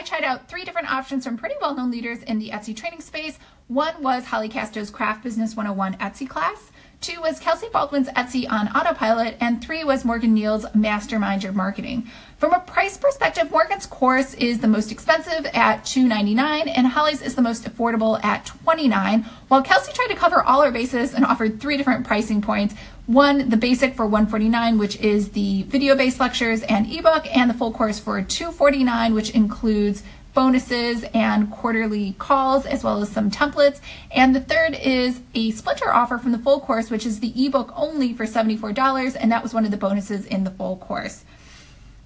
I tried out three different options from pretty well known leaders in the Etsy training space. One was Holly Castro's Craft Business 101 Etsy class. Two was Kelsey Baldwin's Etsy on autopilot, and three was Morgan Neal's Mastermind Your Marketing. From a price perspective, Morgan's course is the most expensive at $2.99, and Holly's is the most affordable at 29. While Kelsey tried to cover all her bases and offered three different pricing points. One, the basic for 149, which is the video-based lectures and ebook, and the full course for 249, which includes bonuses and quarterly calls, as well as some templates. And the third is a splinter offer from the full course, which is the ebook only for $74, and that was one of the bonuses in the full course.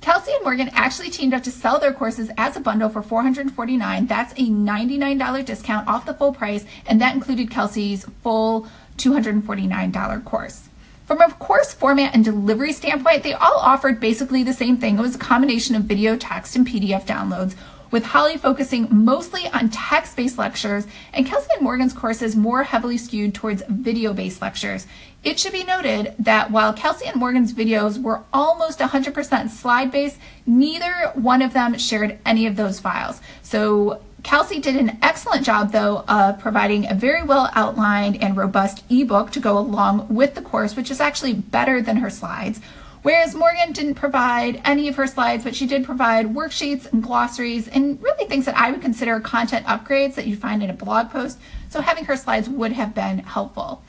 Kelsey and Morgan actually teamed up to sell their courses as a bundle for $449. That's a $99 discount off the full price, and that included Kelsey's full $249 course. From a course format and delivery standpoint, they all offered basically the same thing. It was a combination of video, text, and PDF downloads with Holly focusing mostly on text-based lectures and Kelsey and Morgan's courses more heavily skewed towards video-based lectures. It should be noted that while Kelsey and Morgan's videos were almost 100% slide-based, neither one of them shared any of those files. So Kelsey did an excellent job, though, of providing a very well outlined and robust ebook to go along with the course, which is actually better than her slides. Whereas Morgan didn't provide any of her slides, but she did provide worksheets and glossaries and really things that I would consider content upgrades that you find in a blog post. So having her slides would have been helpful.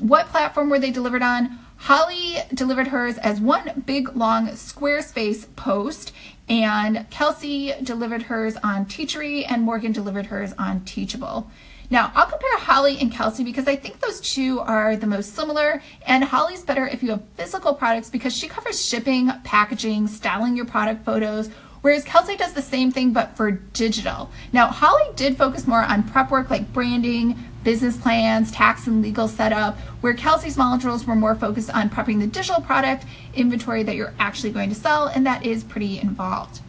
What platform were they delivered on? Holly delivered hers as one big long Squarespace post, and Kelsey delivered hers on Teachery, and Morgan delivered hers on Teachable. Now, I'll compare Holly and Kelsey because I think those two are the most similar, and Holly's better if you have physical products because she covers shipping, packaging, styling your product photos, whereas Kelsey does the same thing but for digital. Now, Holly did focus more on prep work like branding, business plans, tax and legal setup, where Kelsey's modules were more focused on prepping the digital product inventory that you're actually going to sell, and that is pretty involved.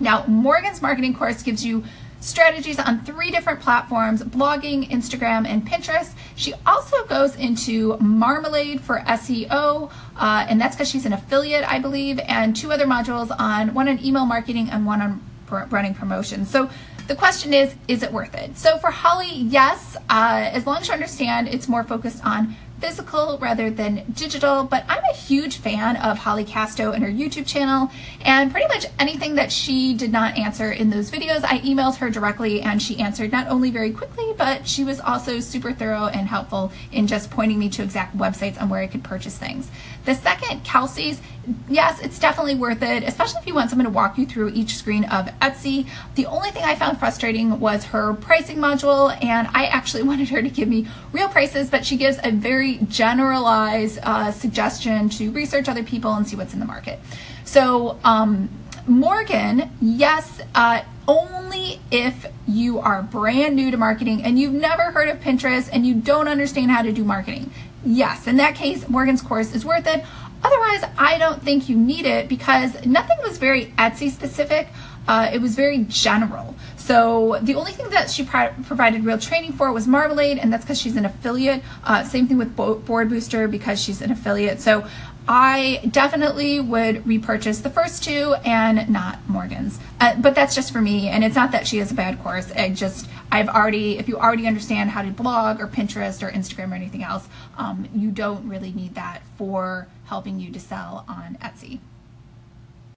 Now, Morgan's marketing course gives you strategies on three different platforms blogging, Instagram, and Pinterest. She also goes into Marmalead for SEO, uh, and that's because she's an affiliate, I believe, and two other modules on one on email marketing and one on running promotions. So the question is, is it worth it? So for Holly, yes, uh, as long as you understand it's more focused on physical rather than digital, but I'm a huge fan of Holly Castrow and her YouTube channel, and pretty much anything that she did not answer in those videos, I emailed her directly and she answered not only very quickly, but she was also super thorough and helpful in just pointing me to exact websites on where I could purchase things. The second, Kelsey's, yes, it's definitely worth it, especially if you want someone to walk you through each screen of Etsy. The only thing I found frustrating was her pricing module, and I actually wanted her to give me real prices, but she gives a very generalized uh, suggestion to research other people and see what's in the market. So, um, Morgan, yes, uh, only if you are brand new to marketing and you've never heard of Pinterest and you don't understand how to do marketing. Yes, in that case, Morgan's course is worth it. Otherwise, I don't think you need it because nothing was very Etsy specific. Uh, it was very general. So the only thing that she pro provided real training for was Marmalead, and that's because she's an affiliate. Uh, same thing with Bo Board Booster because she's an affiliate. So I definitely would repurchase the first two and not Morgan's. Uh, but that's just for me, and it's not that she has a bad course. I just, I've already, if you already understand how to blog or Pinterest or Instagram or anything else, um, you don't really need that for helping you to sell on Etsy.